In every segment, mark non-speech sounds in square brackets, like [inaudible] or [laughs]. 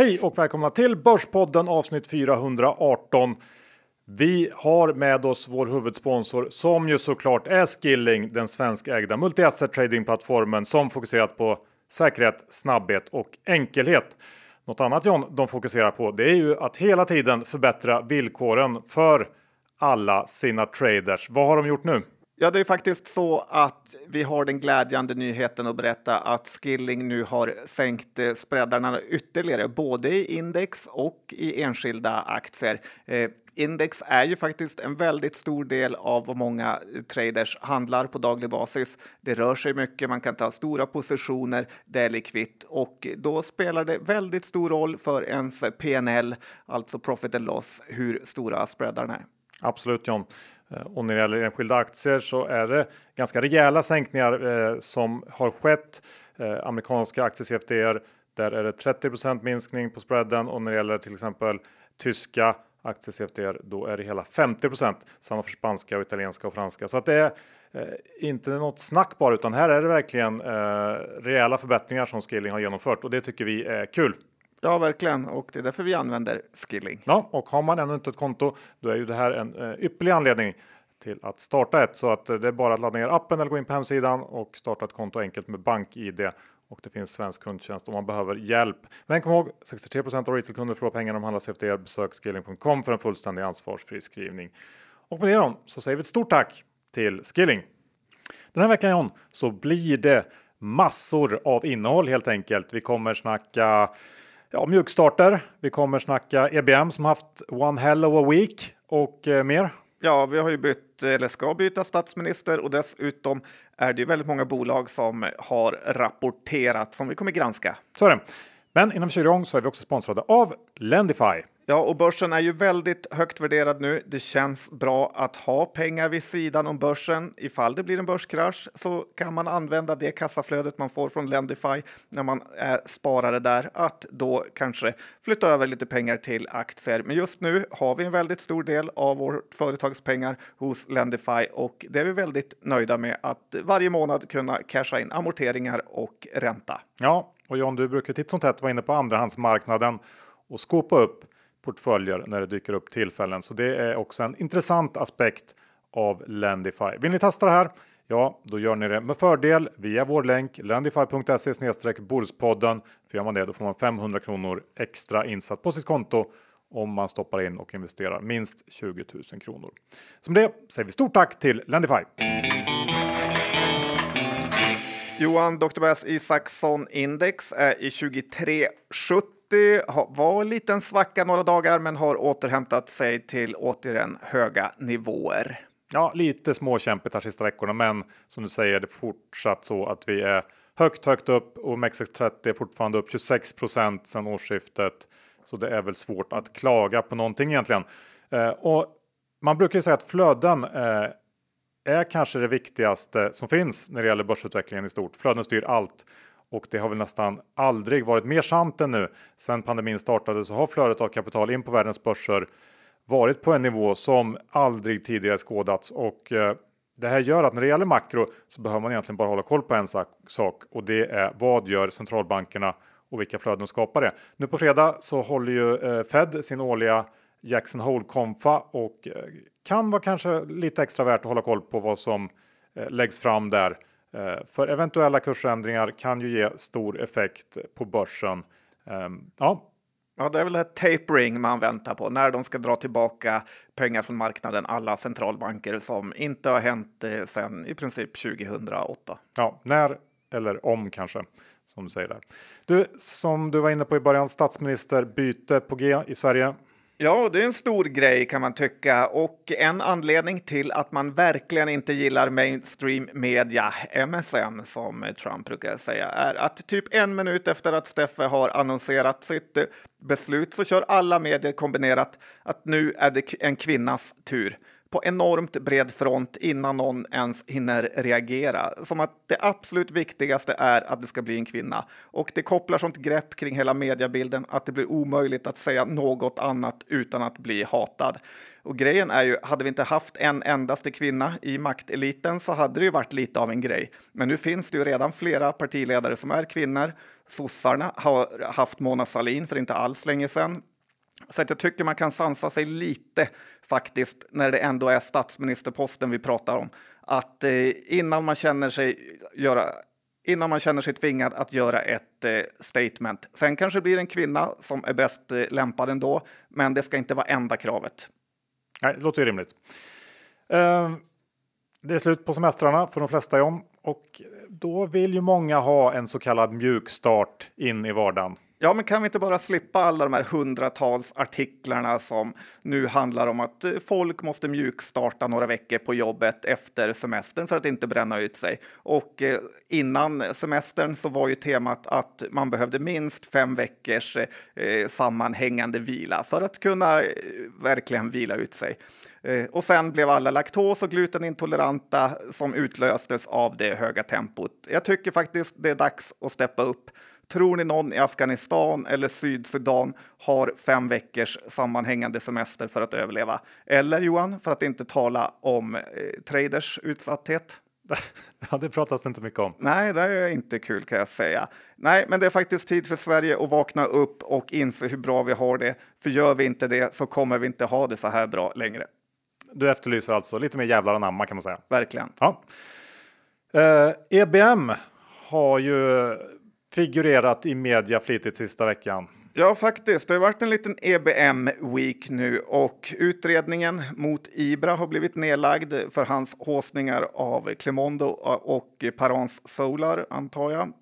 Hej och välkomna till Börspodden avsnitt 418. Vi har med oss vår huvudsponsor som ju såklart är Skilling, den svenskägda multi-asset tradingplattformen som fokuserat på säkerhet, snabbhet och enkelhet. Något annat John de fokuserar på det är ju att hela tiden förbättra villkoren för alla sina traders. Vad har de gjort nu? Ja, det är faktiskt så att vi har den glädjande nyheten att berätta att Skilling nu har sänkt eh, spreadarna ytterligare, både i index och i enskilda aktier. Eh, index är ju faktiskt en väldigt stor del av vad många eh, traders handlar på daglig basis. Det rör sig mycket, man kan ta stora positioner, det är likvitt och då spelar det väldigt stor roll för ens PNL, alltså profit and loss, hur stora spreadarna är. Absolut John. Eh, och när det gäller enskilda aktier så är det ganska rejäla sänkningar eh, som har skett. Eh, amerikanska aktie-CFDR, där är det 30% minskning på spreaden och när det gäller till exempel tyska aktie-CFDR, då är det hela 50% Samma för spanska, och italienska och franska. Så att det är eh, inte något snack bara, utan här är det verkligen eh, rejäla förbättringar som Skilling har genomfört och det tycker vi är kul. Ja, verkligen. Och det är därför vi använder Skilling. Ja, och har man ännu inte ett konto, då är ju det här en eh, ypperlig anledning till att starta ett. Så att eh, det är bara att ladda ner appen eller gå in på hemsidan och starta ett konto enkelt med BankID. Och det finns svensk kundtjänst om man behöver hjälp. Men kom ihåg, 63 av retailkunder förlorar pengar om de handlar er. Besök skilling.com för en fullständig ansvarsfri skrivning. Och med det då, så säger vi ett stort tack till Skilling. Den här veckan John, så blir det massor av innehåll helt enkelt. Vi kommer snacka ja, mjukstarter. Vi kommer snacka EBM som haft one hell of a week och eh, mer. Ja, vi har ju bytt eller ska byta statsminister och dessutom är det ju väldigt många bolag som har rapporterat som vi kommer granska. Så är det. Men innan vi kör igång så är vi också sponsrade av Lendify. Ja, och börsen är ju väldigt högt värderad nu. Det känns bra att ha pengar vid sidan om börsen. Ifall det blir en börskrasch så kan man använda det kassaflödet man får från Lendify när man är sparare där att då kanske flytta över lite pengar till aktier. Men just nu har vi en väldigt stor del av vårt företagspengar hos Lendify och det är vi väldigt nöjda med att varje månad kunna casha in amorteringar och ränta. Ja, och John, du brukar titt som tätt vara inne på andrahandsmarknaden och skopa upp portföljer när det dyker upp tillfällen. Så det är också en intressant aspekt av Lendify. Vill ni testa det här? Ja, då gör ni det med fördel via vår länk lendify.se Borspodden. För gör man det, då får man 500 kronor extra insatt på sitt konto om man stoppar in och investerar minst 20 000 kronor. Som det säger vi stort tack till Lendify. Johan Dr. Bass Isaksson Index är i 2370 det var en liten svacka några dagar men har återhämtat sig till återigen höga nivåer. Ja, lite småkämpigt här sista veckorna, men som du säger, det fortsatt så att vi är högt, högt upp och OMXX30 är fortfarande upp 26% sedan årsskiftet. Så det är väl svårt att klaga på någonting egentligen. Eh, och man brukar ju säga att flöden eh, är kanske det viktigaste som finns när det gäller börsutvecklingen i stort. Flöden styr allt och det har väl nästan aldrig varit mer sant än nu. Sedan pandemin startade så har flödet av kapital in på världens börser varit på en nivå som aldrig tidigare skådats och eh, det här gör att när det gäller makro så behöver man egentligen bara hålla koll på en sak och det är vad gör centralbankerna och vilka flöden skapar det. Nu på fredag så håller ju eh, Fed sin årliga Jackson Hole-konfa och eh, kan vara kanske lite extra värt att hålla koll på vad som läggs fram där. Eh, för eventuella kursändringar kan ju ge stor effekt på börsen. Ehm, ja. Ja, det är väl ett tapering man väntar på när de ska dra tillbaka pengar från marknaden. Alla centralbanker som inte har hänt eh, sedan i princip 2008. Ja, när eller om kanske som du säger där. Du som du var inne på i början statsministerbyte på G i Sverige. Ja, det är en stor grej kan man tycka och en anledning till att man verkligen inte gillar mainstream media, MSM som Trump brukar säga, är att typ en minut efter att Steffe har annonserat sitt eh, beslut så kör alla medier kombinerat att nu är det en kvinnas tur på enormt bred front innan någon ens hinner reagera. Som att det absolut viktigaste är att det ska bli en kvinna. Och det kopplar sånt grepp kring hela mediebilden att det blir omöjligt att säga något annat utan att bli hatad. Och grejen är ju, hade vi inte haft en endaste kvinna i makteliten så hade det ju varit lite av en grej. Men nu finns det ju redan flera partiledare som är kvinnor. Sossarna har haft Mona Sahlin för inte alls länge sedan. Så att jag tycker man kan sansa sig lite faktiskt när det ändå är statsministerposten vi pratar om. Att eh, innan man känner sig göra innan man känner sig tvingad att göra ett eh, statement. Sen kanske det blir en kvinna som är bäst eh, lämpad ändå, men det ska inte vara enda kravet. Nej, det låter ju rimligt. Uh, det är slut på semestrarna för de flesta om och då vill ju många ha en så kallad mjukstart in i vardagen. Ja, men kan vi inte bara slippa alla de här hundratals artiklarna som nu handlar om att eh, folk måste mjukstarta några veckor på jobbet efter semestern för att inte bränna ut sig. Och eh, innan semestern så var ju temat att man behövde minst fem veckors eh, sammanhängande vila för att kunna verkligen vila ut sig. Och sen blev alla laktos och glutenintoleranta som utlöstes av det höga tempot. Jag tycker faktiskt det är dags att steppa upp. Tror ni någon i Afghanistan eller Sydsudan har fem veckors sammanhängande semester för att överleva? Eller Johan, för att inte tala om eh, traders utsatthet? [laughs] Ja, det pratas inte mycket om. Nej, det är inte kul kan jag säga. Nej, men det är faktiskt tid för Sverige att vakna upp och inse hur bra vi har det. För gör vi inte det så kommer vi inte ha det så här bra längre. Du efterlyser alltså lite mer jävlar anamma kan man säga. Verkligen. Ja. Eh, EBM har ju figurerat i media flitigt sista veckan. Ja, faktiskt. Det har varit en liten EBM-week nu och utredningen mot Ibra har blivit nedlagd för hans håsningar av Clemondo och Parans Solar, antar jag.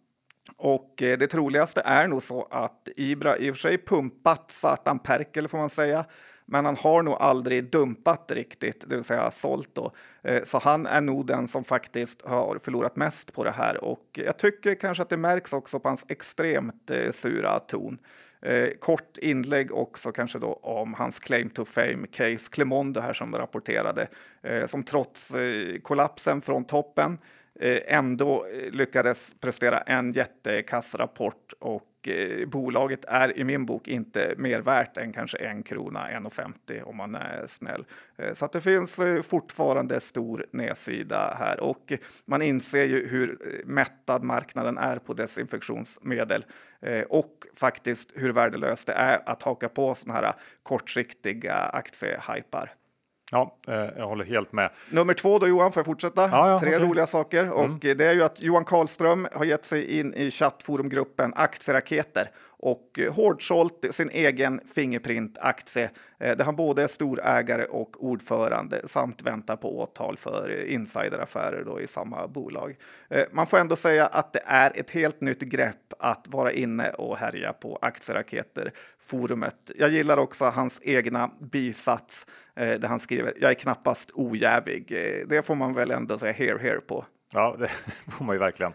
Och eh, det troligaste är nog så att Ibra i och för sig pumpat Satan Perkel, får man säga, men han har nog aldrig dumpat riktigt, det vill säga sålt då. Eh, så han är nog den som faktiskt har förlorat mest på det här och jag tycker kanske att det märks också på hans extremt eh, sura ton. Eh, kort inlägg också kanske då om hans claim to fame case Clemondo här som rapporterade eh, som trots kollapsen från toppen ändå lyckades prestera en jättekass rapport och eh, bolaget är i min bok inte mer värt än kanske en krona, 1,50 om man är snäll. Eh, så att det finns eh, fortfarande stor nedsida här och man inser ju hur eh, mättad marknaden är på desinfektionsmedel eh, och faktiskt hur värdelöst det är att haka på sådana här kortsiktiga aktiehypar. Ja, eh, jag håller helt med. Nummer två då Johan, får jag fortsätta? Ja, ja, Tre okay. roliga saker. Och mm. det är ju att Johan Karlström har gett sig in i chattforumgruppen Aktieraketer och eh, hårdsålt sin egen Fingerprint-aktie eh, där han både är storägare och ordförande samt väntar på åtal för eh, insideraffärer då i samma bolag. Man får ändå säga att det är ett helt nytt grepp att vara inne och härja på Aktieraketer-forumet. Jag gillar också hans egna bisats där han skriver “Jag är knappast ojävig”. Det får man väl ändå säga here, here på. Ja, det [laughs] får man ju verkligen.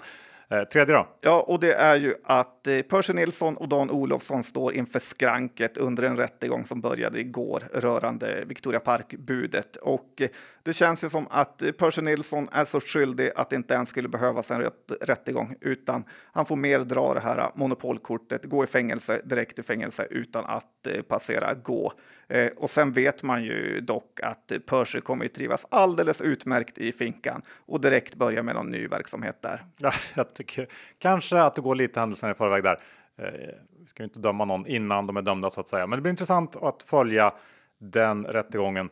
Eh, tredje då? Ja, och det är ju att eh, Percy Nilsson och Dan Olofsson står inför skranket under en rättegång som började igår rörande Victoria Park-budet. Och eh, det känns ju som att eh, Percy Nilsson är så skyldig att det inte ens skulle behövas en rätt, rättegång, utan han får mer dra det här eh, monopolkortet, gå i fängelse, direkt i fängelse utan att eh, passera gå. Eh, och sen vet man ju dock att Percy kommer att trivas alldeles utmärkt i finkan och direkt börja med någon ny verksamhet där. [laughs] Ja, jag tycker kanske att du går lite händelserna i förväg där. Eh, vi ska ju inte döma någon innan de är dömda så att säga, men det blir intressant att följa den rättegången.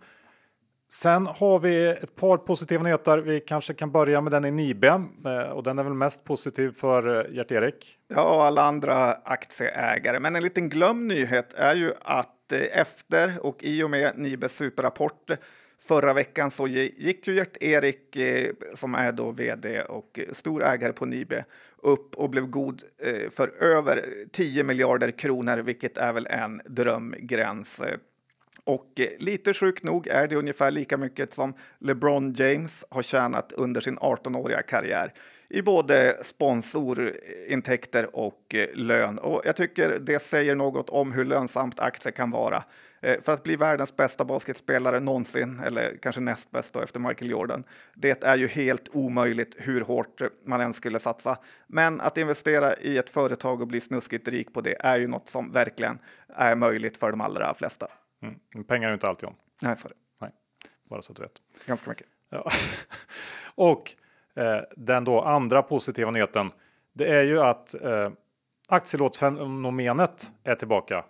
Sen har vi ett par positiva nyheter. Vi kanske kan börja med den i Nibe eh, och den är väl mest positiv för Gert-Erik. Ja, och alla andra aktieägare. Men en liten glömd nyhet är ju att efter och i och med Nibes superrapport förra veckan så gick ju Gert-Erik, eh, som är då vd och stor ägare på Nibe, upp och blev god eh, för över 10 miljarder kronor, vilket är väl en drömgräns. Och eh, lite sjukt nog är det ungefär lika mycket som LeBron James har tjänat under sin 18-åriga karriär i både sponsorintäkter och eh, lön. Och jag tycker det säger något om hur lönsamt aktier kan vara. Eh, för att bli världens bästa basketspelare någonsin, eller kanske näst bäst efter Michael Jordan, det är ju helt omöjligt hur hårt man än skulle satsa. Men att investera i ett företag och bli snuskigt rik på det är ju något som verkligen är möjligt för de allra flesta. Mm. Pengar är ju inte alltid om. Nej, sorry. Nej, bara så att du vet. Ganska mycket. Ja. [laughs] och den då andra positiva nyheten, det är ju att eh, aktielåtsfenomenet är tillbaka.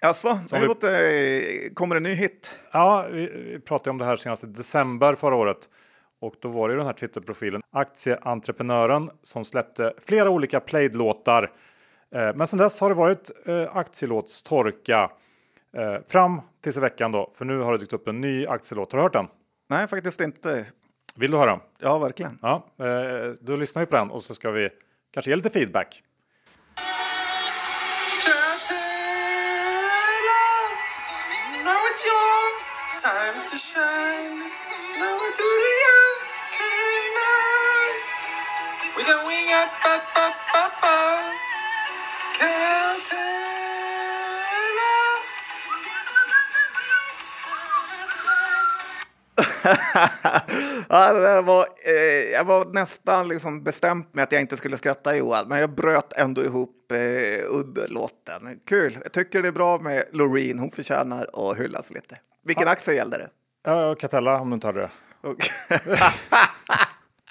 Alltså, det vi... låter, kommer en ny hit? Ja, vi, pratade om det här senast i december förra året. Och då var det ju den här Twitterprofilen Aktieentreprenören som släppte flera olika Played-låtar. Eh, men sen dess har det varit eh, aktielåtstorka eh, fram tills i veckan då. För nu har det dykt upp en ny aktielåt. Har du hört den? Nej, faktiskt inte. Vill du höra? Ja, verkligen. Ja, eh, då lyssnar vi på den och så ska vi kanske ge lite feedback. [laughs] ja, det var, eh, jag var nästan liksom bestämt med att jag inte skulle skratta Johan, men jag bröt ändå ihop eh, under låten. Kul! Jag tycker det är bra med Loreen, hon förtjänar att hyllas lite. Vilken ja. aktie gällde det? Ja, Catella om du inte hade det. [laughs]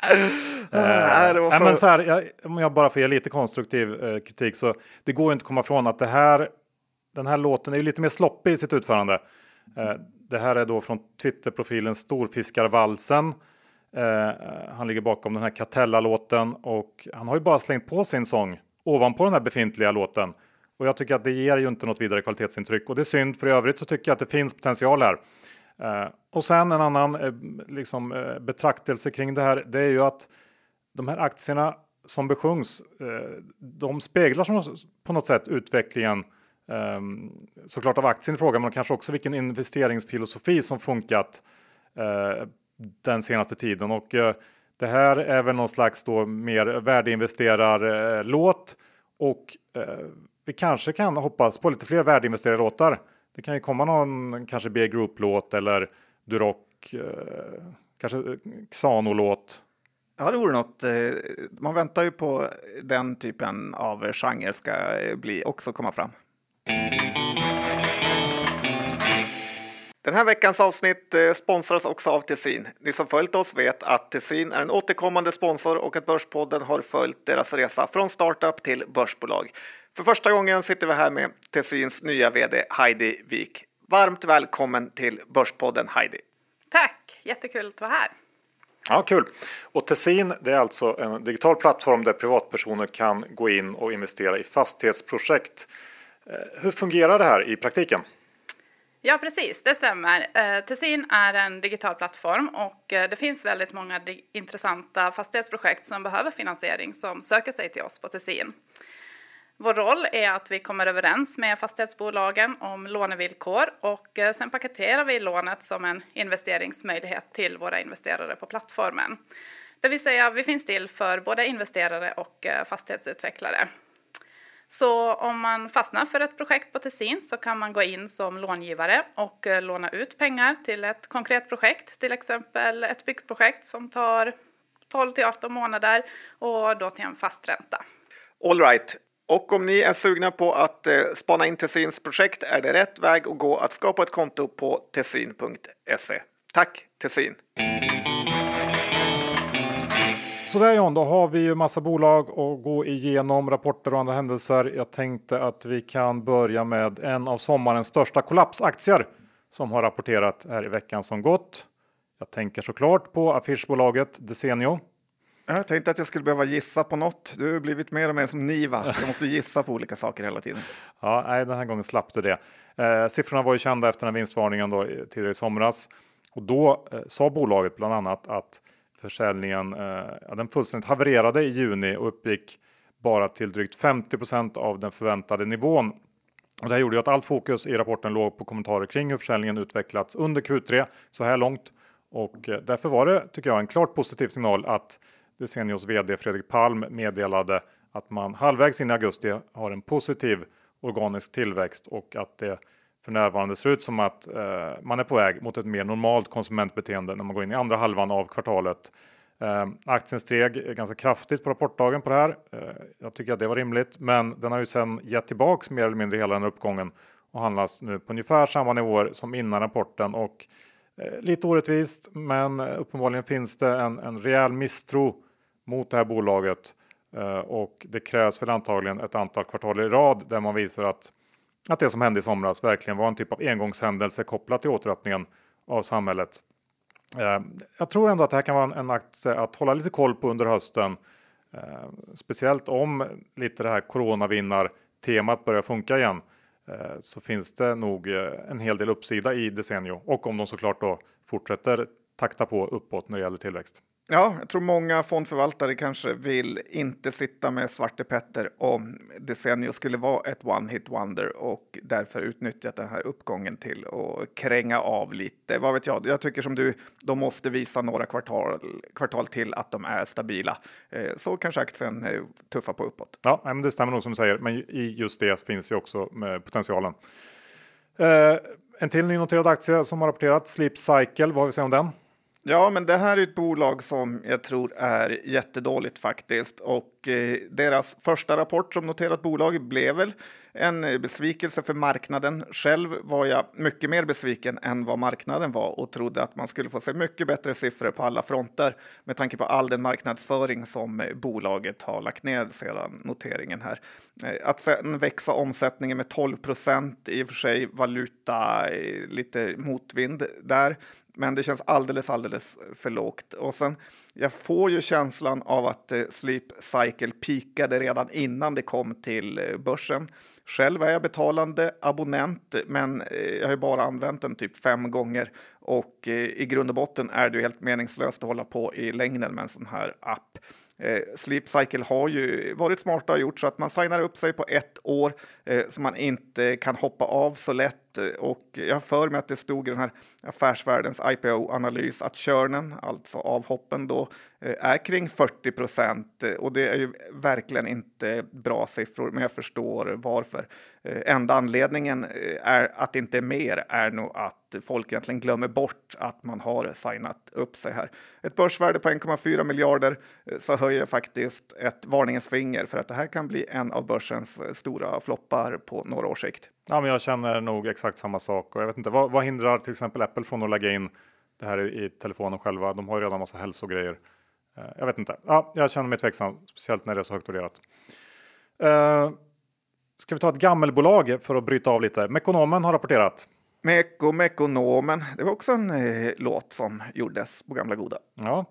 [laughs] Nej, det men så här, jag, om jag bara får ge lite konstruktiv eh, kritik så det går inte att komma ifrån att det här, den här låten är ju lite mer sloppig i sitt utförande. Det här är då från Twitterprofilen Storfiskarvalsen. Eh, han ligger bakom den här Catella-låten och han har ju bara slängt på sin sång ovanpå den här befintliga låten. Och jag tycker att det ger ju inte något vidare kvalitetsintryck och det är synd för i övrigt så tycker jag att det finns potential här. Eh, och sen en annan eh, liksom, eh, betraktelse kring det här, det är ju att de här aktierna som besjungs, eh, de speglar som, på något sätt utvecklingen Um, såklart av aktien i fråga, men kanske också vilken investeringsfilosofi som funkat eh, den senaste tiden. Och eh, det här är väl någon slags då mer värdeinvesterarlåt och eh, vi kanske kan hoppas på lite fler värdeinvesterarlåtar det kan ju komma någon kanske B Group-låt eller Duroc, kanske Xano-låt. Ja, det vore något. Man väntar ju på den typen av genre ska bli också komma fram. Den här veckans avsnitt eh, sponsras också av Tessin. Ni som följt oss vet att Tessin är en återkommande sponsor och att Börspodden har följt deras resa från startup till börsbolag. För första gången sitter vi här med Tessins nya vd Heidi Wik. Varmt välkommen till Börspodden Heidi. Tack, jättekul att vara här. Ja, kul. Och Tessin det är alltså en digital plattform där privatpersoner kan gå in och investera i fastighetsprojekt. Eh, hur fungerar det här i praktiken? Ja, precis, det stämmer. Eh, Tessin är en digital plattform och eh, det finns väldigt många intressanta fastighetsprojekt som behöver finansiering som söker sig till oss på Tessin. Vår roll är att vi kommer överens med fastighetsbolagen om lånevillkor och eh, sen paketerar vi lånet som en investeringsmöjlighet till våra investerare på plattformen. Det vill säga, vi finns till för både investerare och fastighetsutvecklare. Så om man fastnar för ett projekt på Tessin så kan man gå in som långivare och eh, låna ut pengar till ett konkret projekt, till exempel ett byggprojekt som tar 12 till 18 månader och då till en fast ränta. All right. Och om ni är sugna på att eh, spana in Tessins projekt är det rätt väg att gå att skapa ett konto på tessin.se. Tack Tessin! Sådär John, då har vi ju massa bolag att gå igenom, rapporter och andra händelser. Jag tänkte att vi kan börja med en av sommarens största kollapsaktier som har rapporterat här i veckan som gått. Jag tänker såklart på affischbolaget Desenio jag tänkte att jag skulle behöva gissa på något. Du har blivit mer och mer som Niva. Jag måste gissa på olika saker hela tiden. [laughs] Ja, nej, den här gången slapp du det. Eh, siffrorna var ju kända efter den här vinstvarningen då, tidigare i somras. Och då eh, sa bolaget bland annat att försäljningen eh, den fullständigt havererade i juni och uppgick bara till drygt 50% av den förväntade nivån. Och det här gjorde ju att allt fokus i rapporten låg på kommentarer kring hur försäljningen utvecklats under Q3 så här långt. Och eh, därför var det, tycker jag, en klart positiv signal att Desenios vd Fredrik Palm meddelade att man halvvägs in i augusti har en positiv organisk tillväxt och att det för närvarande ser ut som att eh, man är på väg mot ett mer normalt konsumentbeteende när man går in i andra halvan av kvartalet. Eh, aktien steg ganska kraftigt på rapportdagen på det här. Eh, jag tycker att det var rimligt, men den har ju sedan gett tillbaks mer eller mindre hela den uppgången och handlas nu på ungefär samma nivåer som innan rapporten och eh, lite orättvist, men eh, uppenbarligen finns det en, en rejäl misstro mot det här bolaget eh, och det krävs väl antagligen ett antal kvartal i rad där man visar att att det som hände i somras verkligen var en typ av engångshändelse kopplat till återöppningen av samhället. Eh, jag tror ändå att det här kan vara en aktie eh, att hålla lite koll på under hösten. Eh, speciellt om lite det här coronavinnar-temat börjar funka igen så finns det nog en hel del uppsida i Desenio och om de såklart då fortsätter takta på uppåt när det gäller tillväxt. Ja, jag tror många fondförvaltare kanske vill inte sitta med Svarte Petter om Desenio skulle vara ett one hit wonder och därför utnyttjat den här uppgången till att kränga av lite. Vad vet jag? Jag tycker som du, de måste visa några kvartal, kvartal till att de är stabila. Eh, så kanske aktien tuffar på uppåt. Ja, men det stämmer nog som du säger, men i just det finns ju också potentialen. Eh, en till nynoterad aktie som har rapporterat, Sleep Cycle, vad har vi säger om den? Ja, men det här är ett bolag som jag tror är jättedåligt faktiskt. Och eh, deras första rapport som noterat bolag blev väl en besvikelse för marknaden. Själv var jag mycket mer besviken än vad marknaden var och trodde att man skulle få se mycket bättre siffror på alla fronter med tanke på all den marknadsföring som eh, bolaget har lagt ner sedan noteringen här. Eh, att sen växa omsättningen med 12 procent, i och för sig valuta eh, lite motvind där, men det känns alldeles, alldeles för lågt. Och sen, jag får ju känslan av att eh, Sleep Cycle pikade redan innan det kom till eh, börsen. Själv är jag betalande abonnent, men eh, jag har bara använt den typ fem gånger och eh, i grund och botten är det ju helt meningslöst att hålla på i längden med en sån här app. Eh, Sleep Cycle har ju varit smarta och gjort så att man signar upp sig på ett år eh, så man inte kan hoppa av så lätt. Och jag har för mig att det stod i den här Affärsvärldens IPO-analys att körnen, alltså avhoppen då, eh, är kring 40 procent eh, och det är ju verkligen inte bra siffror, men jag förstår varför. Eh, enda anledningen eh, är att det inte är mer är nog att folk egentligen glömmer bort att man har signat upp sig här. Ett börsvärde på 1,4 miljarder eh, så höjer faktiskt ett varningens finger för att det här kan bli en av börsens eh, stora floppar på några års sikt. Ja, men jag känner nog exakt samma sak och jag vet inte vad, vad hindrar till exempel Apple från att lägga in det här i, i telefonen själva? De har ju redan massa hälsogrejer. Eh, jag vet inte. Ja, jag känner mig tveksam, speciellt när det är så högt värderat. Uh, Ska vi ta ett gammelbolag för att bryta av lite? Mekonomen har rapporterat. Meko Mekonomen. Det var också en eh, låt som gjordes på gamla goda. Ja,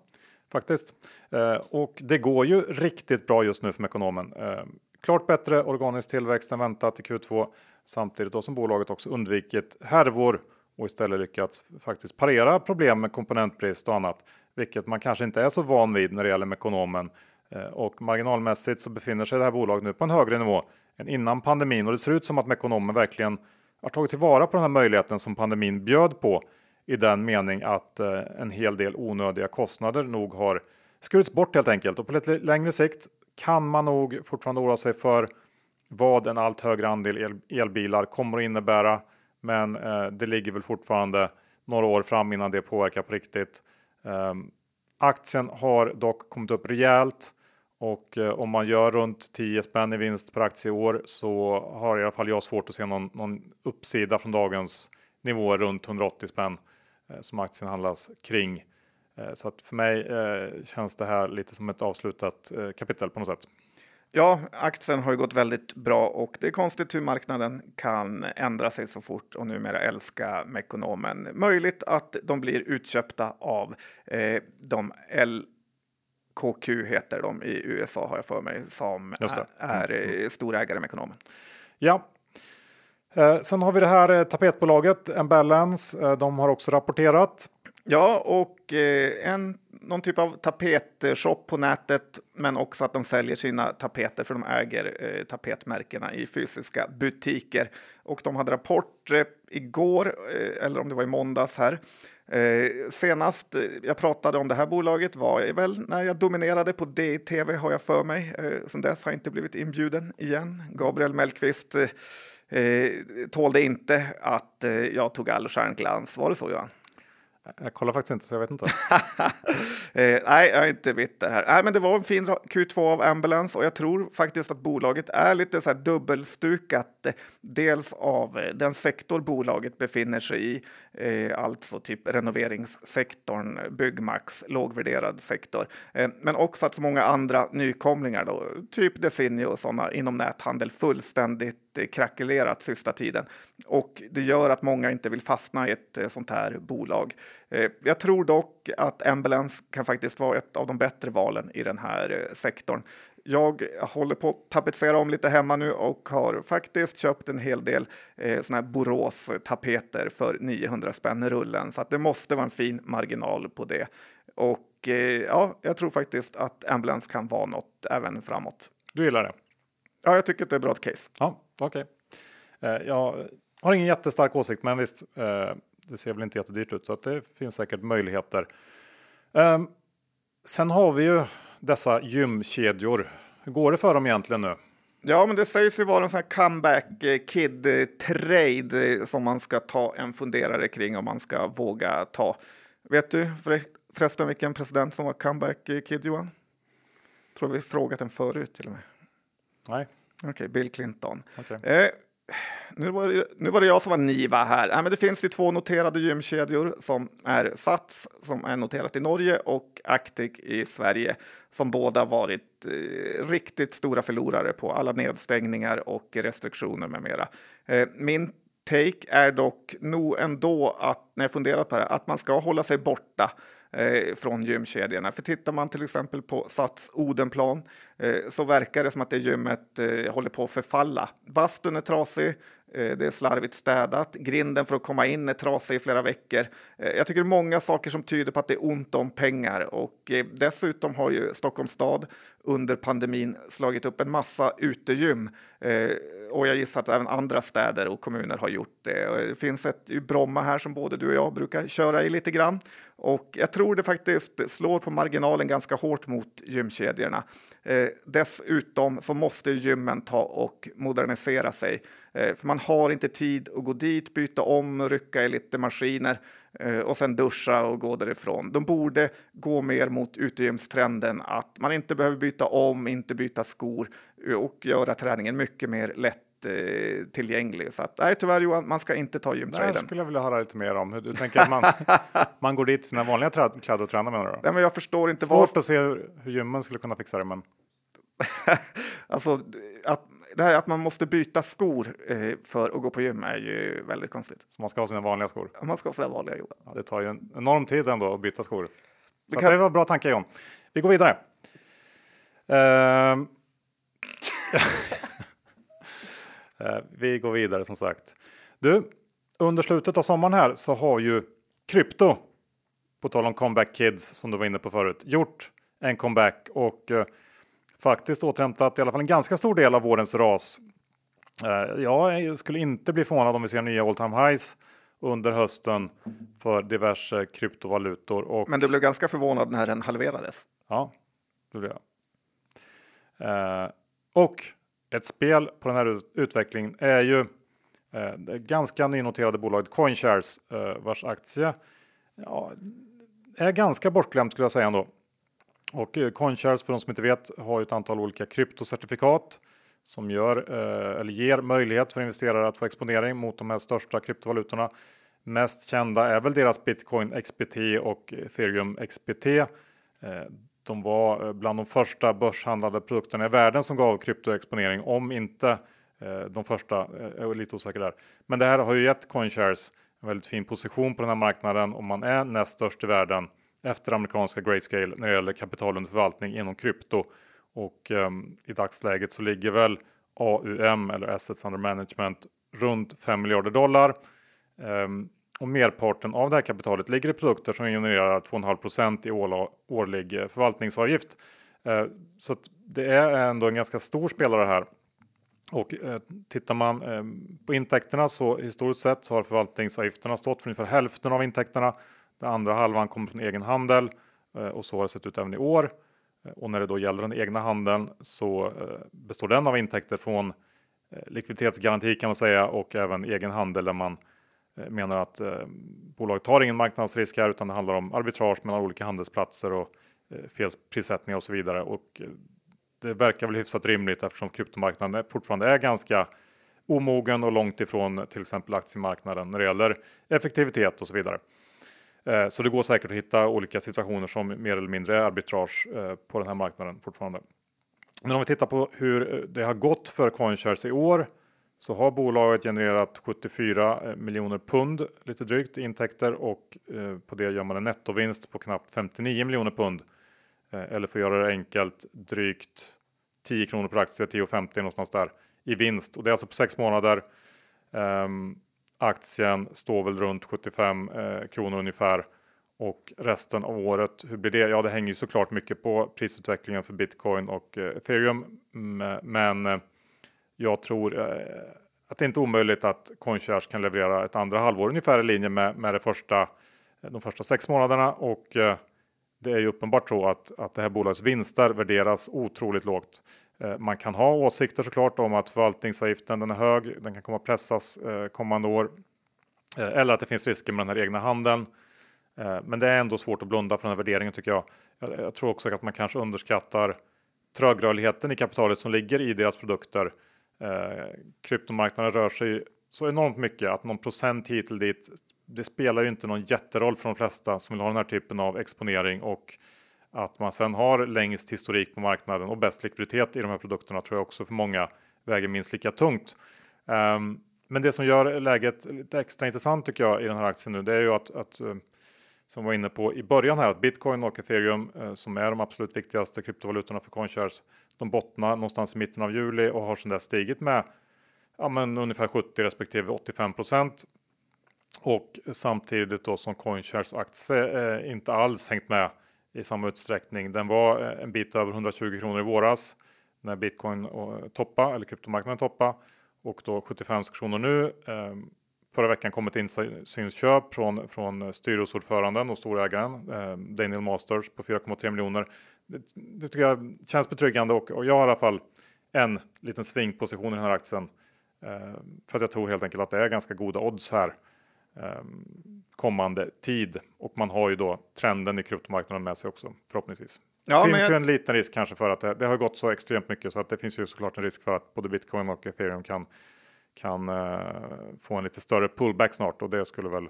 faktiskt. Eh, och det går ju riktigt bra just nu för Mekonomen. Eh, klart bättre organisk tillväxt än väntat i Q2 samtidigt då som bolaget också undvikit härvor och istället lyckats faktiskt parera problem med komponentbrist och annat, vilket man kanske inte är så van vid när det gäller Mekonomen. Eh, och marginalmässigt så befinner sig det här bolaget nu på en högre nivå än innan pandemin och det ser ut som att Mekonomen verkligen har tagit tillvara på den här möjligheten som pandemin bjöd på i den mening att eh, en hel del onödiga kostnader nog har skurits bort helt enkelt och på lite längre sikt kan man nog fortfarande oroa sig för vad en allt högre andel el elbilar kommer att innebära. Men eh, det ligger väl fortfarande några år fram innan det påverkar på riktigt. Eh, aktien har dock kommit upp rejält och eh, om man gör runt 10 spänn i vinst per aktie i år så har i alla fall jag svårt att se någon, någon uppsida från dagens nivåer runt 180 spänn eh, som aktien handlas kring. Eh, så att för mig eh, känns det här lite som ett avslutat eh, kapitel på något sätt. Ja, aktien har ju gått väldigt bra och det är konstigt hur marknaden kan ändra sig så fort och numera älska Mekonomen. Möjligt att de blir utköpta av eh, de L KQ heter de i USA har jag för mig som är, är mm. mm. storägare med ekonomen. Ja. Eh, sen har vi det här eh, tapetbolaget Embalance. Eh, de har också rapporterat. Ja, och eh, en, någon typ av tapetshop på nätet, men också att de säljer sina tapeter för de äger eh, tapetmärkena i fysiska butiker. Och de hade rapport igår, eller om det var i måndags här, Eh, senast eh, jag pratade om det här bolaget var väl när jag dominerade på DTV har jag för mig. Eh, sen dess har jag inte blivit inbjuden igen. Gabriel Mellqvist eh, eh tålde inte att eh, jag tog all stjärnglans. Var det så Johan? Jag kollar faktiskt inte så jag vet inte. [laughs] eh, nej, jag är inte bitter här. Nej, men det var en fin Q2 av Ambulance och jag tror faktiskt att bolaget är lite så här dubbelstukat. Eh, dels av eh, den sektor bolaget befinner sig i, eh, alltså typ renoveringssektorn, Byggmax, lågvärderad sektor. Eh, men också att så många andra nykomlingar, då, typ Desenio och sådana inom näthandel, fullständigt Eh, krackelerat sista tiden och det gör att många inte vill fastna i ett eh, sånt här bolag. Eh, jag tror dock att Ambulance kan faktiskt vara ett av de bättre valen i den här sektorn. Jag håller på att tapetsera om lite hemma nu och har faktiskt köpt en hel del eh, såna här Borås tapeter för 900 spänn rullen så att det måste vara en fin marginal på det. Och eh, ja, jag tror faktiskt att Ambulance kan vara något även framåt. Du gillar det? Ja, jag tycker att det är ett bra case. Ja, okej. Okay. Eh, jag har ingen jättestark åsikt, men visst, eh, det ser väl inte jättedyrt ut så att det finns säkert möjligheter. Eh, sen har vi ju dessa gymkedjor. Hur går det för dem egentligen nu? Ja, men det sägs ju vara en sån här comeback eh, kid trade som man ska ta en funderare kring om man ska våga ta. Vet du förresten vilken president som var comeback kid Johan? Tror vi frågat den förut till och med. Nej. Okej, okay, Bill Clinton. Okay. Eh, nu, var det, nu var det jag som var Niva här. Eh, men det finns ju två noterade gymkedjor som är Sats som är noterat i Norge och Actic i Sverige som båda varit eh, riktigt stora förlorare på alla nedstängningar och restriktioner med mera. Eh, min take är dock nog ändå att när jag funderat på det att man ska hålla sig borta eh, från gymkedjorna. För tittar man till exempel på Sats Odenplan eh, så verkar det som att det gymmet eh, håller på att förfalla. Bastun är trasig, eh, det är slarvigt städat, grinden för att komma in är trasig i flera veckor. Eh, jag tycker det är många saker som tyder på att det är ont om pengar och eh, dessutom har ju Stockholms stad under pandemin slagit upp en massa utegym eh, och jag gissar att även andra städer och kommuner har gjort det. Det finns ett i Bromma här som både du och jag brukar köra i lite grann och jag tror det faktiskt slår på marginalen ganska hårt mot gymkedjorna. Eh, dessutom så måste gymmen ta och modernisera sig, eh, för man har inte tid att gå dit, byta om, rycka i lite maskiner och sen duscha och gå därifrån. De borde gå mer mot utegymstrenden, att man inte behöver byta om, inte byta skor och göra träningen mycket mer lätt eh, tillgänglig. Så att, nej, tyvärr Johan, man ska inte ta gymtraden. Det skulle jag vilja höra lite mer om. Hur du tänker att man, [laughs] man går dit i sina vanliga kläder och tränar menar du? Nej, men jag förstår inte. Svårt var... att se hur, hur gymmen skulle kunna fixa det, men. [laughs] alltså, att, det här att man måste byta skor eh, för att gå på gym är ju väldigt konstigt. Så man ska ha sina vanliga skor? Man ska ha sina vanliga, Johan. Ja, det tar ju en enorm tid ändå att byta skor. Så kan... det var bra tanke John. Vi går vidare. Uh... [laughs] Vi går vidare som sagt. Du, under slutet av sommaren här så har ju krypto, på tal om comeback kids som du var inne på förut, gjort en comeback och eh, faktiskt återhämtat i alla fall en ganska stor del av vårens ras. Eh, jag skulle inte bli förvånad om vi ser nya all time highs under hösten för diverse kryptovalutor. Och... Men du blev ganska förvånad när den halverades? Ja, det blev jag. Eh, och ett spel på den här utvecklingen är ju eh, det ganska nynoterade bolaget Coinshares eh, vars aktie ja, är ganska bortglömt skulle jag säga ändå. Och eh, Coinshares för de som inte vet har ett antal olika kryptocertifikat som gör eh, eller ger möjlighet för investerare att få exponering mot de här största kryptovalutorna. Mest kända är väl deras Bitcoin XBT och Ethereum XBT. Eh, de var bland de första börshandlade produkterna i världen som gav kryptoexponering, om inte de första. Jag är lite osäker där. Men det här har ju gett Coinshares en väldigt fin position på den här marknaden och man är näst störst i världen efter amerikanska Grayscale när det gäller kapital under förvaltning inom krypto. Och um, i dagsläget så ligger väl AUM eller Assets Under Management runt 5 miljarder dollar. Um, och merparten av det här kapitalet ligger i produkter som genererar 2,5% i årlig eh, förvaltningsavgift. Eh, så det är ändå en ganska stor spelare här. Och eh, tittar man ehm, på intäkterna så historiskt sett så har förvaltningsavgifterna stått för ungefär hälften av intäkterna. Den andra halvan kommer från egen handel eh, och så har det sett ut även i år. Eh, och när det då gäller den egna handeln så eh, består den av intäkter från likviditetsgaranti kan man säga och även egen handel där man menar att bolaget tar ingen marknadsrisk här utan det handlar om arbitrage mellan olika handelsplatser och felprissättningar och så vidare. Och det verkar väl hyfsat rimligt eftersom kryptomarknaden fortfarande är ganska omogen och långt ifrån till exempel aktiemarknaden när det gäller effektivitet och så vidare. Eh, så det går säkert att hitta olika situationer som mer eller mindre är arbitrage eh, på den här marknaden fortfarande. Men om vi tittar på hur eh, det har gått för CoinShares i år så har bolaget genererat 74 miljoner pund, lite drygt, i intäkter och på det gör man en nettovinst på knappt 59 miljoner pund. Eller för att göra det enkelt, drygt 10 kronor per aktie, 10,50 någonstans där i vinst. Och det är alltså på sex månader. Ehm, Aktien står väl runt 75 eh, kronor ungefär. Och resten av året, hur blir det? Ja, det hänger ju såklart mycket på prisutvecklingen för bitcoin och eh, ethereum. Men eh, jag tror eh, att det är inte omöjligt att CoinShares kan leverera ett andra halvår ungefär i linje med, med det första, eh, de första sex månaderna. Och eh, det är ju uppenbart så att, att det här bolagets vinster värderas otroligt lågt. Eh, man kan ha åsikter såklart om att förvaltningsavgiften den är hög, den kan komma att pressas eh, kommande år. Eh, eller att det finns risker med den här egna handeln. Men det är ändå svårt att blunda för den här värderingen tycker jag. Jag tror också att man kanske underskattar trögrörligheten i kapitalet som ligger i deras produkter. Kryptomarknaden rör sig så enormt mycket att någon procent hit eller dit, det spelar ju inte någon jätteroll för de flesta som vill ha den här typen av exponering och att man sen har längst historik på marknaden och bäst likviditet i de här produkterna tror jag också för många väger minst lika tungt. Um, men det som gör läget lite extra intressant tycker jag i den här aktien nu, det är ju att, att eh, som var inne på i början här, att bitcoin och ethereum eh, som är de absolut viktigaste kryptovalutorna för CoinShares, de bottnar någonstans i mitten av juli och har sedan dess stigit med ja, men ungefär 70 respektive 85 procent. Och samtidigt då som CoinShares aktie eh, inte alls hängt med i samma utsträckning. Den var eh, en bit över 120 kronor i våras när bitcoin eh, toppa eller kryptomarknaden toppa och då 75 kronor nu. Ehm, förra veckan kom ett insynsköp från, från styrelseordföranden och storägaren eh, Daniel Masters på 4,3 miljoner. Det, det, tycker jag känns betryggande och, och jag har i alla fall en liten svingposition i den här aktien. Eh, för att jag tror helt enkelt att det är ganska goda odds här. Ehm, kommande tid. Och man har ju då trenden i kryptomarknaden med sig också förhoppningsvis. Ja, det finns jag... ju en liten risk kanske för att det, det, har gått så extremt mycket så att det finns ju såklart en risk för att både bitcoin och ethereum kan, kan uh, få en lite större pullback snart och det skulle väl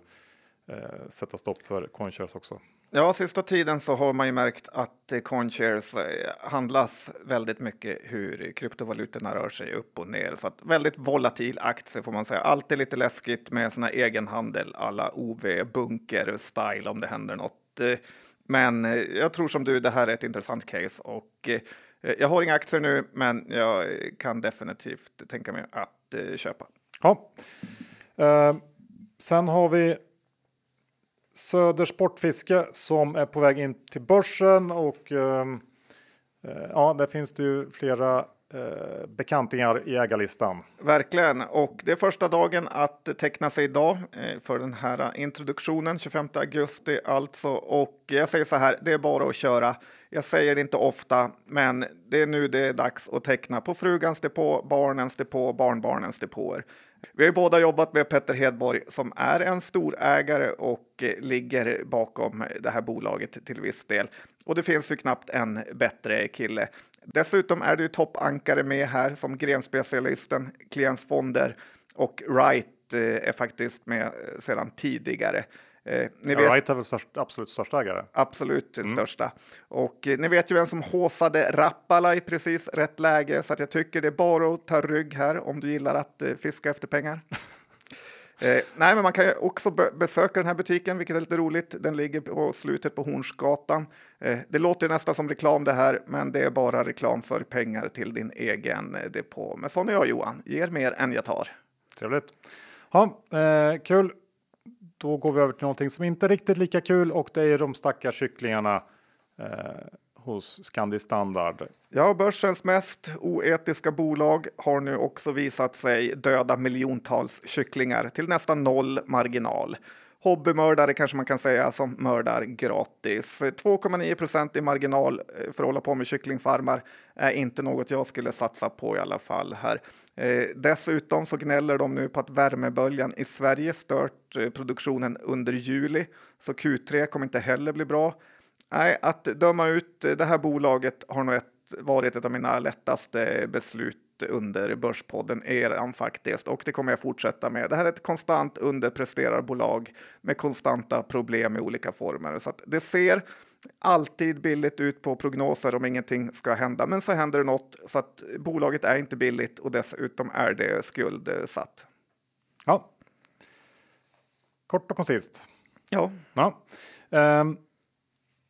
uh, sätta stopp för CoinShares också. Ja, sista tiden så har man ju märkt att CoinShares eh, handlas väldigt mycket hur kryptovalutorna rör sig upp och ner. Så att väldigt volatil aktie får man säga. Alltid lite läskigt med såna egen handel alla OV bunker style om det händer något. Eh, men eh, jag tror som du, det här är ett intressant case och jag har inga aktier nu, men jag kan definitivt tänka mig att köpa. Ja. Uh, sen har vi Söder Sportfiske som är på väg in till börsen och ehm, eh, ja, där finns det ju flera eh, bekantingar i ägarlistan. Verkligen, och det är första dagen att teckna sig idag eh, för den här introduktionen, 25 augusti alltså. Och jag säger så här, det är bara att köra. Jag säger det inte ofta, men det är nu det är dags att teckna på frugans depå, barnens depå, barnbarnens depåer. Vi har ju båda jobbat med Petter Hedborg som är en storägare och eh, ligger bakom det här bolaget till viss del. Och det finns ju knappt en bättre kille. Dessutom är det ju toppankare med här som grenspecialisten, klientsfonder och Right eh, är faktiskt med eh, sedan tidigare. Eh, ni vet, Wright är väl störst, absolut största ägare? Absolut mm. största. Och eh, ni vet ju vem som håsade Rappala i precis rätt läge så att jag tycker det är bara att ta rygg här om du gillar att eh, fiska efter pengar. [laughs] eh, nej, men man kan ju också be besöka den här butiken, vilket är lite roligt. Den ligger på slutet på Hornsgatan. Eh, det låter nästan som reklam det här, men det är bara reklam för pengar till din egen eh, depå. Men sån är jag Johan, ger mer än jag tar. Trevligt. Ja, eh, kul. Då går vi över till någonting som inte är riktigt lika kul och det är de stackars kycklingarna eh, hos Scandi Standard. Ja, börsens mest oetiska bolag har nu också visat sig döda miljontals kycklingar till nästan noll marginal hobbymördare kanske man kan säga som mördar gratis. 2,9 procent i marginal eh, för att hålla på med kycklingfarmar är inte något jag skulle satsa på i alla fall här. Eh, dessutom så gnäller de nu på att värmeböljan i Sverige stört eh, produktionen under juli, så Q3 kommer inte heller bli bra. Nej, att döma ut eh, det här bolaget har nog ett, varit ett av mina lättaste eh, beslut under Börspodden eran faktiskt och det kommer jag fortsätta med. Det här är ett konstant underpresterarbolag med konstanta problem i olika former så det ser alltid billigt ut på prognoser om ingenting ska hända. Men så händer det något så att bolaget är inte billigt och dessutom är det skuldsatt. Ja. Kort och koncist. Ja. ja. Um.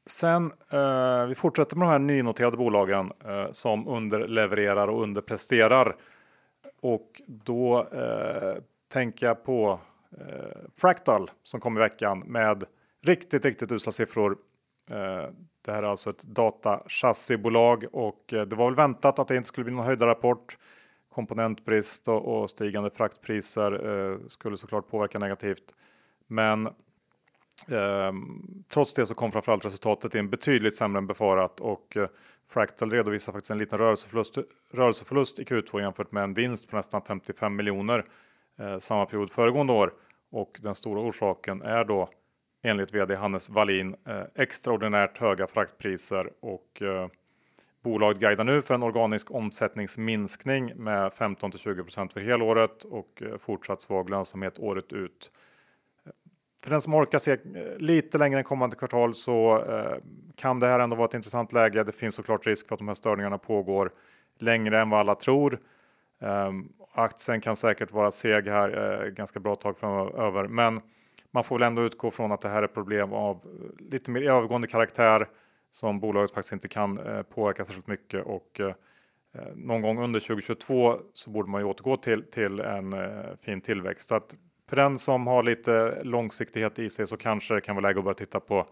Sen, eh, vi fortsätter med de här nynoterade bolagen eh, som underlevererar och underpresterar. Och då eh, tänker jag på eh, Fractal som kom i veckan med riktigt, riktigt usla siffror. Eh, det här är alltså ett datachassibolag och eh, det var väl väntat att det inte skulle bli någon höjda rapport. Komponentbrist och, och stigande fraktpriser eh, skulle såklart påverka negativt. Men Ehm, trots det så kom framförallt resultatet in betydligt sämre än befarat och eh, Fractal redovisar faktiskt en liten rörelseförlust, rörelseförlust i Q2 jämfört med en vinst på nästan 55 miljoner eh, samma period föregående år. Och den stora orsaken är då enligt vd Hannes Wallin eh, extraordinärt höga fraktpriser och bolaget guidar nu för en organisk omsättningsminskning med 15 till 20% för helåret och fortsatt svag lönsamhet året ut. För den som orkar se eh, lite längre än kommande kvartal så eh, kan det här ändå vara ett intressant läge. Det finns såklart risk för att de här störningarna pågår längre än vad alla tror. Ehm, aktien kan säkert vara seg här eh, ganska bra tag framöver, men man får väl ändå utgå från att det här är problem av eh, lite mer övergående karaktär som bolaget faktiskt inte kan eh, påverka särskilt mycket och eh, eh någon gång under 2022 så borde man ju återgå till, till en fin tillväxt. Så att för den som har lite långsiktighet i sig så kanske det kan vara läge att börja titta på,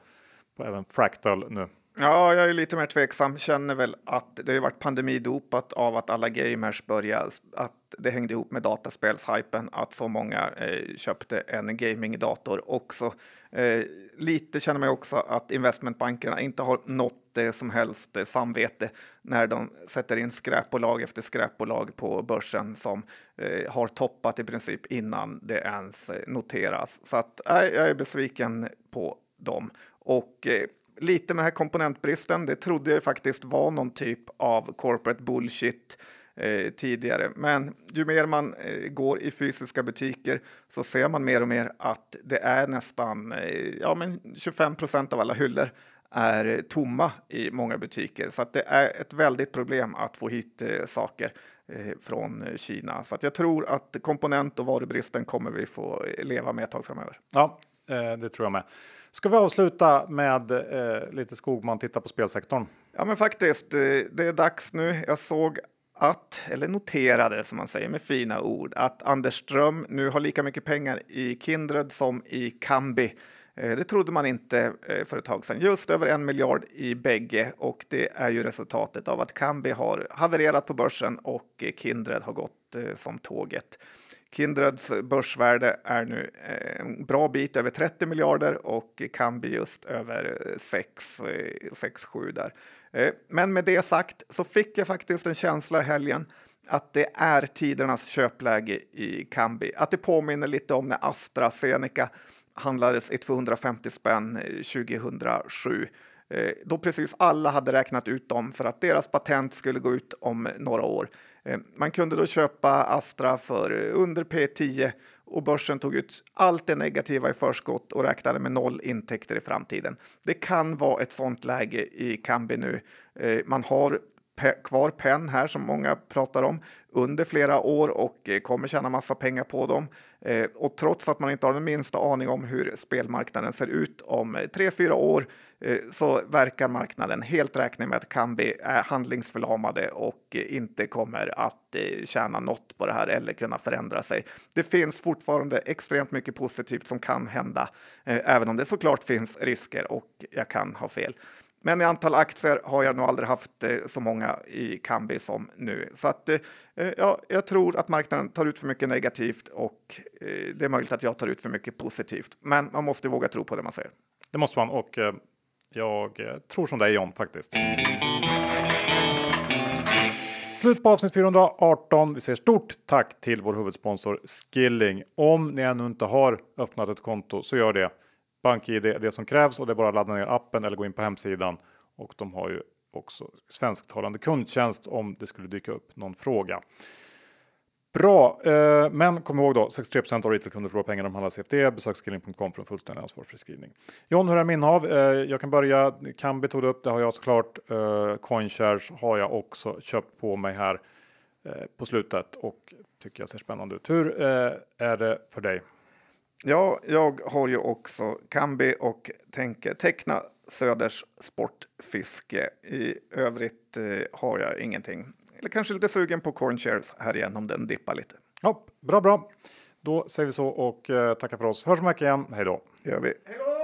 på även Fractal nu. Ja, jag är lite mer tveksam. Känner väl att det har varit pandemidopat av att alla gamers började, att det hängde ihop med dataspelshypen, att så många eh, köpte en gamingdator också. Eh, lite känner man också att investmentbankerna inte har nått eh, som helst samvete när de sätter in skräpbolag efter skräpbolag på börsen som eh, har toppat i princip innan det ens eh, noteras. Så att jag är besviken på dem. Och eh, lite med den här komponentbristen, det trodde jag faktiskt var någon typ av corporate bullshit eh, tidigare. Men ju mer man eh, går i fysiska butiker så ser man mer och mer att det är nästan eh, ja, men 25 procent av alla hyllor är tomma i många butiker. Så att det är ett väldigt problem att få hit eh, saker eh, från Kina. Så jag tror att komponent och varubristen kommer vi få leva med ett tag framöver. Ja, eh, det tror jag med. Ska vi avsluta med eh, lite Skogman titta på spelsektorn? Ja, men faktiskt. Eh, det är dags nu. Jag såg att, eller noterade som man säger med fina ord, att Anders Ström nu har lika mycket pengar i Kindred som i Kambi. Eh, det trodde man inte eh, för ett tag sedan. Just över en miljard i bägge och det är ju resultatet av att Kambi har havererat på börsen och eh, Kindred har gått som tåget. Kindreds börsvärde är nu en bra bit över 30 miljarder och Kambi just över 6-7 där. Men med det sagt så fick jag faktiskt en känsla i helgen att det är tidernas köpläge i Kambi. Att det påminner lite om när AstraZeneca handlades i 250 spänn eh, 2007 eh, då precis alla hade räknat ut dem för att deras patent skulle gå ut om några år. Eh, man kunde då köpa Astra för under P10 och börsen tog ut allt det negativa i förskott och räknade med noll intäkter i framtiden. Det kan vara ett sånt läge i Kambi nu. Man har kvar PEN här som många pratar om under flera år och eh, kommer tjäna massa pengar på dem. Eh, och trots att man inte har den minsta aning om hur spelmarknaden ser ut om eh, tre, fyra år eh, så verkar marknaden helt räkna med att Kambi är eh, handlingsförlamade och eh, inte kommer att tjäna något på det här eller kunna förändra sig. Det finns fortfarande extremt mycket positivt som kan hända, även om det såklart finns risker och jag kan ha fel. Men i antal aktier har jag nog aldrig haft eh, så många i Kambi som nu. Så att, eh, eh, ja, jag tror att marknaden tar ut för mycket negativt och det är möjligt att jag tar ut för mycket positivt. Men man måste våga tro på det man säger. Det måste man och jag tror som dig John faktiskt. Slut på avsnitt 418. Vi säger stort tack till vår huvudsponsor Skilling. Om ni ännu inte har öppnat ett konto så gör det. BankID är det som krävs och det är bara att ladda ner appen eller gå in på hemsidan. Och de har ju också svensktalande kundtjänst om det skulle dyka upp någon fråga. Bra, eh, men kom ihåg då 63% av retailkunder förlorar pengar de handlar CFD. Besök skilling.com för en fullständig ansvarsfri skrivning. John, hur är min hav? Eh, jag kan börja. Kambi tog du upp, det har jag såklart. Eh, Coinshares har jag också köpt på mig här eh, på slutet och tycker jag ser spännande ut. Hur eh, är det för dig? Ja, jag har ju också Kambi och tänker teckna Söders Sportfiske. I övrigt eh, har jag ingenting. Eller kanske lite sugen på Cornshares här igen om den dippar lite. Ja, bra, bra. Då säger vi så och eh, tackar för oss. Hörs om igen. Hej då! Gör vi. Hej då!